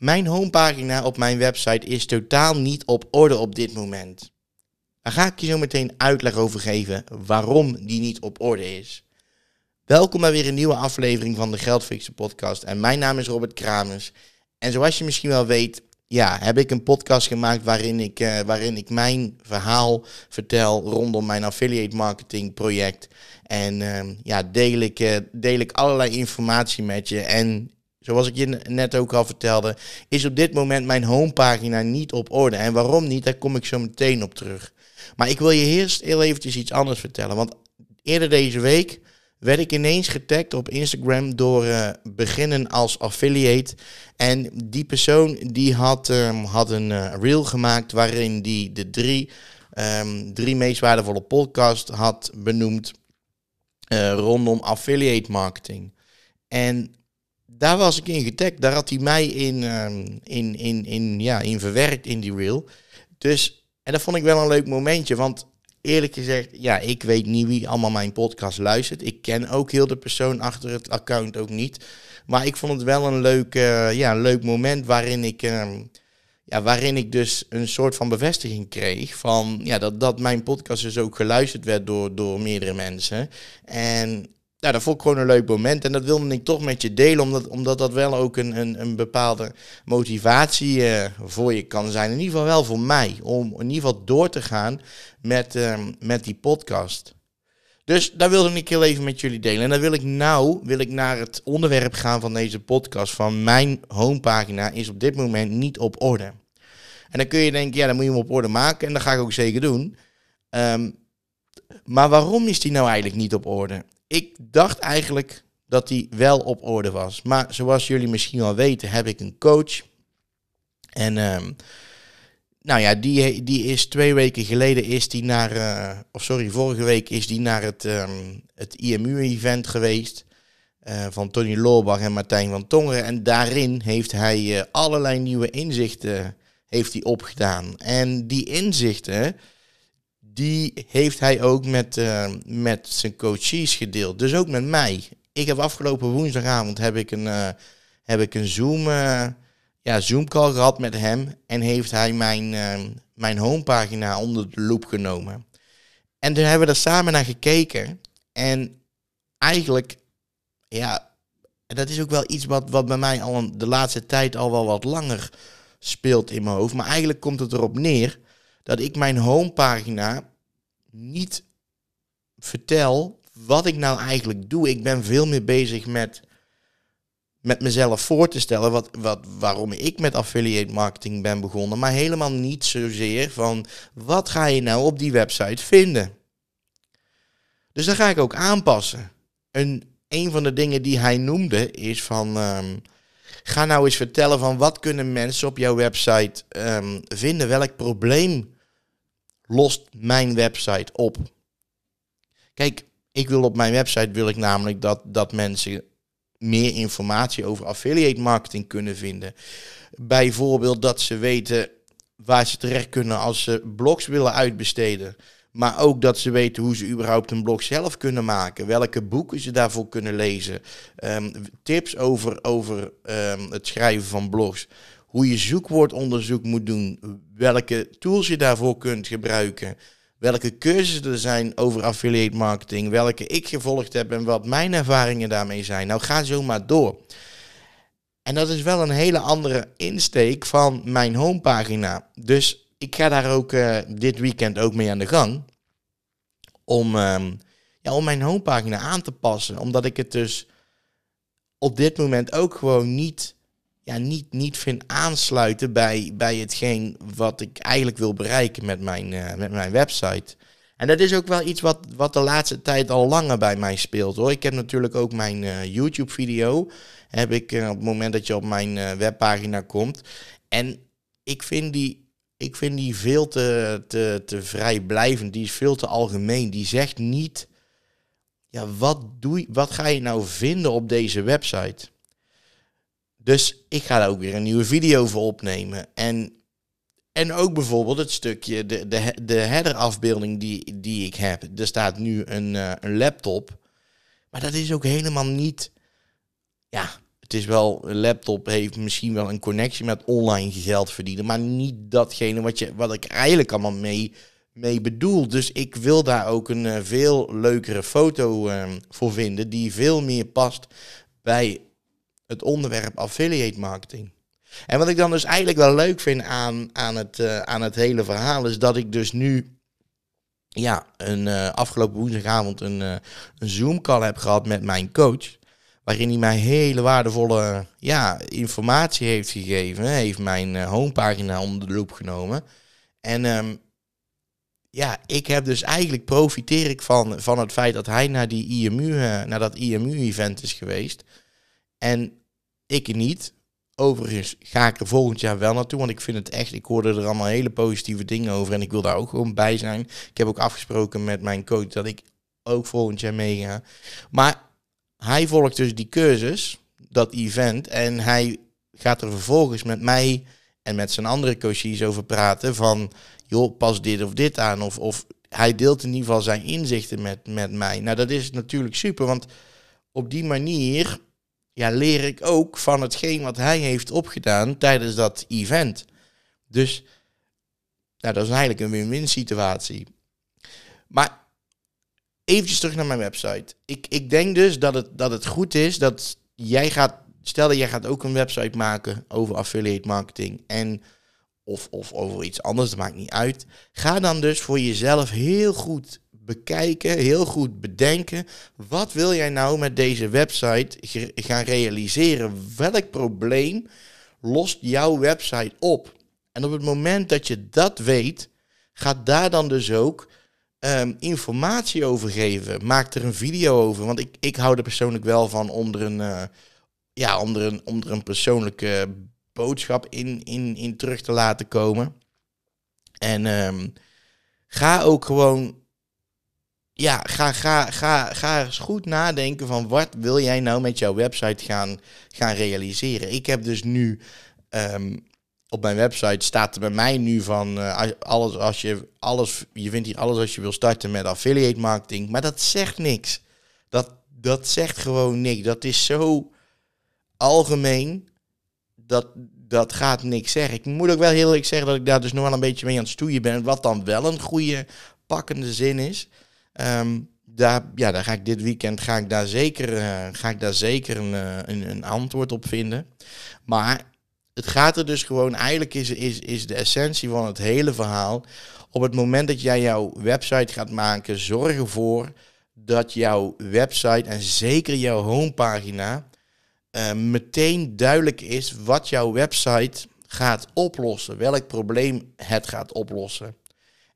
Mijn homepagina op mijn website is totaal niet op orde op dit moment. Daar ga ik je zo meteen uitleg over geven waarom die niet op orde is. Welkom bij weer een nieuwe aflevering van de Geldfixen podcast. En mijn naam is Robert Kramers. En zoals je misschien wel weet, ja, heb ik een podcast gemaakt waarin ik, uh, waarin ik mijn verhaal vertel rondom mijn affiliate marketing project. En uh, ja, deel ik, uh, deel ik allerlei informatie met je. En zoals ik je net ook al vertelde, is op dit moment mijn homepagina niet op orde. En waarom niet, daar kom ik zo meteen op terug. Maar ik wil je eerst heel eventjes iets anders vertellen. Want eerder deze week werd ik ineens getagd op Instagram door uh, beginnen als affiliate. En die persoon die had, um, had een uh, reel gemaakt waarin die de drie, um, drie meest waardevolle podcasts had benoemd uh, rondom affiliate marketing. En daar was ik in getagd. Daar had hij mij in, um, in, in, in, ja, in verwerkt in die reel. Dus, en dat vond ik wel een leuk momentje, want eerlijk gezegd, ja, ik weet niet wie allemaal mijn podcast luistert. Ik ken ook heel de persoon achter het account ook niet. Maar ik vond het wel een leuk, uh, ja, leuk moment waarin ik, uh, ja, waarin ik dus een soort van bevestiging kreeg van ja, dat, dat mijn podcast dus ook geluisterd werd door, door meerdere mensen. En ja, dat vond ik gewoon een leuk moment. En dat wilde ik toch met je delen, omdat, omdat dat wel ook een, een, een bepaalde motivatie uh, voor je kan zijn. In ieder geval wel voor mij, om in ieder geval door te gaan met, uh, met die podcast. Dus daar wilde ik heel even met jullie delen. En dan wil ik nou wil ik naar het onderwerp gaan van deze podcast. Van mijn homepagina is op dit moment niet op orde. En dan kun je denken, ja, dan moet je hem op orde maken. En dat ga ik ook zeker doen. Um, maar waarom is die nou eigenlijk niet op orde? Ik dacht eigenlijk dat die wel op orde was. Maar zoals jullie misschien wel weten, heb ik een coach. En um, nou ja, die, die is twee weken geleden is die naar, uh, of sorry, vorige week is die naar het, um, het IMU-event geweest. Uh, van Tony Loorbach en Martijn van Tongeren. En daarin heeft hij uh, allerlei nieuwe inzichten heeft hij opgedaan. En die inzichten, die heeft hij ook met, uh, met zijn coaches gedeeld. Dus ook met mij. Ik heb afgelopen woensdagavond heb ik een, uh, heb ik een Zoom, uh, ja, Zoom call gehad met hem. En heeft hij mijn, mijn homepagina onder de loep genomen. En toen hebben we er samen naar gekeken. En eigenlijk, ja, dat is ook wel iets wat, wat bij mij al de laatste tijd al wel wat langer speelt in mijn hoofd. Maar eigenlijk komt het erop neer dat ik mijn homepagina niet vertel wat ik nou eigenlijk doe. Ik ben veel meer bezig met, met mezelf voor te stellen wat, wat, waarom ik met affiliate marketing ben begonnen. Maar helemaal niet zozeer van wat ga je nou op die website vinden. Dus dat ga ik ook aanpassen. Een, een van de dingen die hij noemde is van... Um, ga nou eens vertellen van wat kunnen mensen op jouw website um, vinden. Welk probleem lost mijn website op. Kijk, ik wil op mijn website wil ik namelijk dat, dat mensen meer informatie over affiliate marketing kunnen vinden. Bijvoorbeeld dat ze weten waar ze terecht kunnen als ze blogs willen uitbesteden. Maar ook dat ze weten hoe ze überhaupt een blog zelf kunnen maken. Welke boeken ze daarvoor kunnen lezen. Um, tips over, over um, het schrijven van blogs hoe je zoekwoordonderzoek moet doen, welke tools je daarvoor kunt gebruiken, welke cursussen er zijn over affiliate marketing, welke ik gevolgd heb en wat mijn ervaringen daarmee zijn. Nou, ga zo maar door. En dat is wel een hele andere insteek van mijn homepagina. Dus ik ga daar ook uh, dit weekend ook mee aan de gang. Om, um, ja, om mijn homepagina aan te passen. Omdat ik het dus op dit moment ook gewoon niet ja, niet, niet vind aansluiten bij, bij hetgeen wat ik eigenlijk wil bereiken met mijn, uh, met mijn website. En dat is ook wel iets wat, wat de laatste tijd al langer bij mij speelt hoor. Ik heb natuurlijk ook mijn uh, YouTube video. Heb ik op het moment dat je op mijn webpagina komt. En ik vind die, ik vind die veel te, te, te vrijblijvend. Die is veel te algemeen. Die zegt niet. Ja, wat, doe, wat ga je nou vinden op deze website? Dus ik ga daar ook weer een nieuwe video voor opnemen. En, en ook bijvoorbeeld het stukje, de, de, de header-afbeelding die, die ik heb. Er staat nu een, uh, een laptop. Maar dat is ook helemaal niet ja, het is wel, een laptop heeft misschien wel een connectie met online geld verdienen, maar niet datgene wat, je, wat ik eigenlijk allemaal mee, mee bedoel. Dus ik wil daar ook een eh, veel leukere foto ehm, voor vinden, die veel meer past bij het onderwerp affiliate marketing. En wat ik dan dus eigenlijk wel leuk vind aan, aan, het, uh, aan het hele verhaal, is dat ik dus nu ja, een uh, afgelopen woensdagavond een, een Zoom-call heb gehad met mijn coach. Waarin hij mij hele waardevolle ja, informatie heeft gegeven. Hij heeft mijn uh, homepagina onder de loep genomen. En um, ja, ik heb dus eigenlijk profiteer ik van, van het feit dat hij naar, die IMU, naar dat IMU-event is geweest. En ik niet. Overigens ga ik er volgend jaar wel naartoe, want ik vind het echt, ik hoorde er allemaal hele positieve dingen over en ik wil daar ook gewoon bij zijn. Ik heb ook afgesproken met mijn coach dat ik ook volgend jaar meega. Maar hij volgt dus die cursus, dat event, en hij gaat er vervolgens met mij en met zijn andere coaches over praten van, joh, pas dit of dit aan, of, of hij deelt in ieder geval zijn inzichten met, met mij. Nou, dat is natuurlijk super, want op die manier ja, leer ik ook van hetgeen wat hij heeft opgedaan tijdens dat event. Dus nou, dat is eigenlijk een win-win situatie. Maar eventjes terug naar mijn website. Ik, ik denk dus dat het, dat het goed is dat jij gaat, stel dat jij gaat ook een website maken over affiliate marketing en of, of over iets anders, dat maakt niet uit. Ga dan dus voor jezelf heel goed bekijken, heel goed bedenken. Wat wil jij nou met deze website gaan realiseren? Welk probleem lost jouw website op? En op het moment dat je dat weet, gaat daar dan dus ook um, informatie over geven. Maak er een video over. Want ik, ik hou er persoonlijk wel van om er een, uh, ja, om er een, om er een persoonlijke boodschap in, in, in terug te laten komen. En um, ga ook gewoon ja, ga, ga, ga, ga eens goed nadenken van wat wil jij nou met jouw website gaan, gaan realiseren. Ik heb dus nu um, op mijn website staat er bij mij nu van uh, alles als je alles, je vindt hier alles als je wil starten met affiliate marketing, maar dat zegt niks. Dat, dat zegt gewoon niks. Dat is zo algemeen. Dat, dat gaat niks zeggen. Ik moet ook wel heel eerlijk zeggen dat ik daar dus nog wel een beetje mee aan het stoeien ben. Wat dan wel een goede pakkende zin is. Um, daar, ja, daar ga ik dit weekend ga ik daar zeker, uh, ga ik daar zeker een, uh, een, een, antwoord op vinden. Maar het gaat er dus gewoon, eigenlijk is, is, is de essentie van het hele verhaal. Op het moment dat jij jouw website gaat maken, zorg ervoor dat jouw website en zeker jouw homepagina uh, meteen duidelijk is wat jouw website gaat oplossen. Welk probleem het gaat oplossen.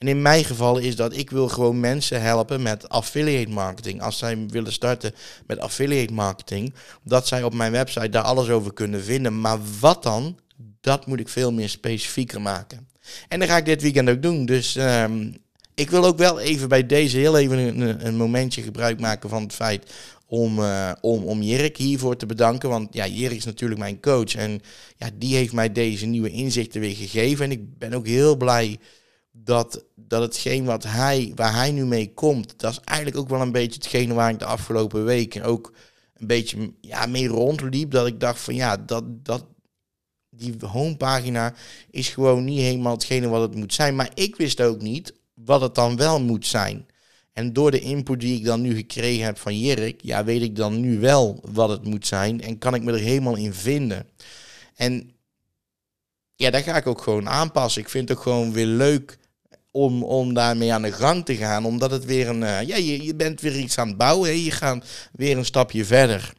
En in mijn geval is dat ik wil gewoon mensen helpen met affiliate marketing. Als zij willen starten met affiliate marketing, dat zij op mijn website daar alles over kunnen vinden. Maar wat dan? Dat moet ik veel meer specifieker maken. En dat ga ik dit weekend ook doen. Dus um, ik wil ook wel even bij deze heel even een, een momentje gebruik maken van het feit om, uh, om, om hiervoor te bedanken. Want ja, Jirik is natuurlijk mijn coach. En ja, die heeft mij deze nieuwe inzichten weer gegeven. En ik ben ook heel blij dat, dat hetgeen wat hij, waar hij nu mee komt, dat is eigenlijk ook wel een beetje hetgene waar ik de afgelopen weken ook een beetje ja, mee rondliep. Dat ik dacht van ja, dat, dat, die homepagina is gewoon niet helemaal hetgene wat het moet zijn. Maar ik wist ook niet wat het dan wel moet zijn. En door de input die ik dan nu gekregen heb van Jirik, ja, weet ik dan nu wel wat het moet zijn en kan ik me er helemaal in vinden. En ja, daar ga ik ook gewoon aanpassen. Ik vind het ook gewoon weer leuk om, om daarmee aan de gang te gaan. Omdat het weer een. Uh, ja, je, je bent weer iets aan het bouwen. Hè? Je gaat weer een stapje verder.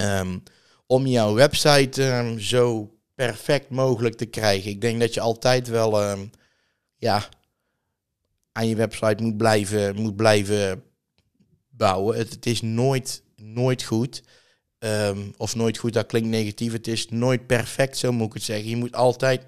Um, om jouw website um, zo perfect mogelijk te krijgen. Ik denk dat je altijd wel. Um, ja, aan je website moet blijven, moet blijven bouwen. Het, het is nooit, nooit goed. Of nooit goed, dat klinkt negatief. Het is nooit perfect, zo moet ik het zeggen. Je moet altijd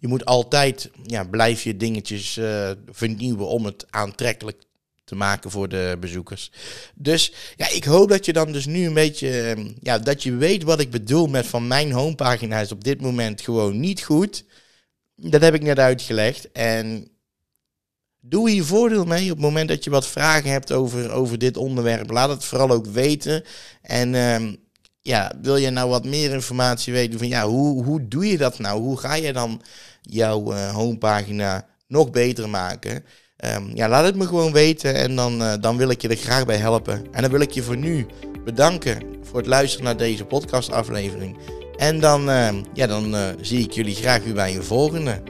je moet altijd, ja, blijf je dingetjes uh, vernieuwen om het aantrekkelijk te maken voor de bezoekers. Dus ja, ik hoop dat je dan dus nu een beetje, ehm, ja, dat je weet wat ik bedoel met van mijn homepagina is op dit moment gewoon niet goed. Dat heb ik net uitgelegd. En Doe hier voordeel mee op het moment dat je wat vragen hebt over, over dit onderwerp. Laat het vooral ook weten. En ehm, ja, wil je nou wat meer informatie weten van ja, hoe, hoe doe je dat nou? Hoe ga je dan jouw uh, homepagina nog beter maken? Ehm, ja, laat het me gewoon weten en dan, uh, dan wil ik je er graag bij helpen. En dan wil ik je voor nu bedanken voor het luisteren naar deze podcastaflevering. En dan, uh, ja, dan zie ik jullie graag weer bij een volgende.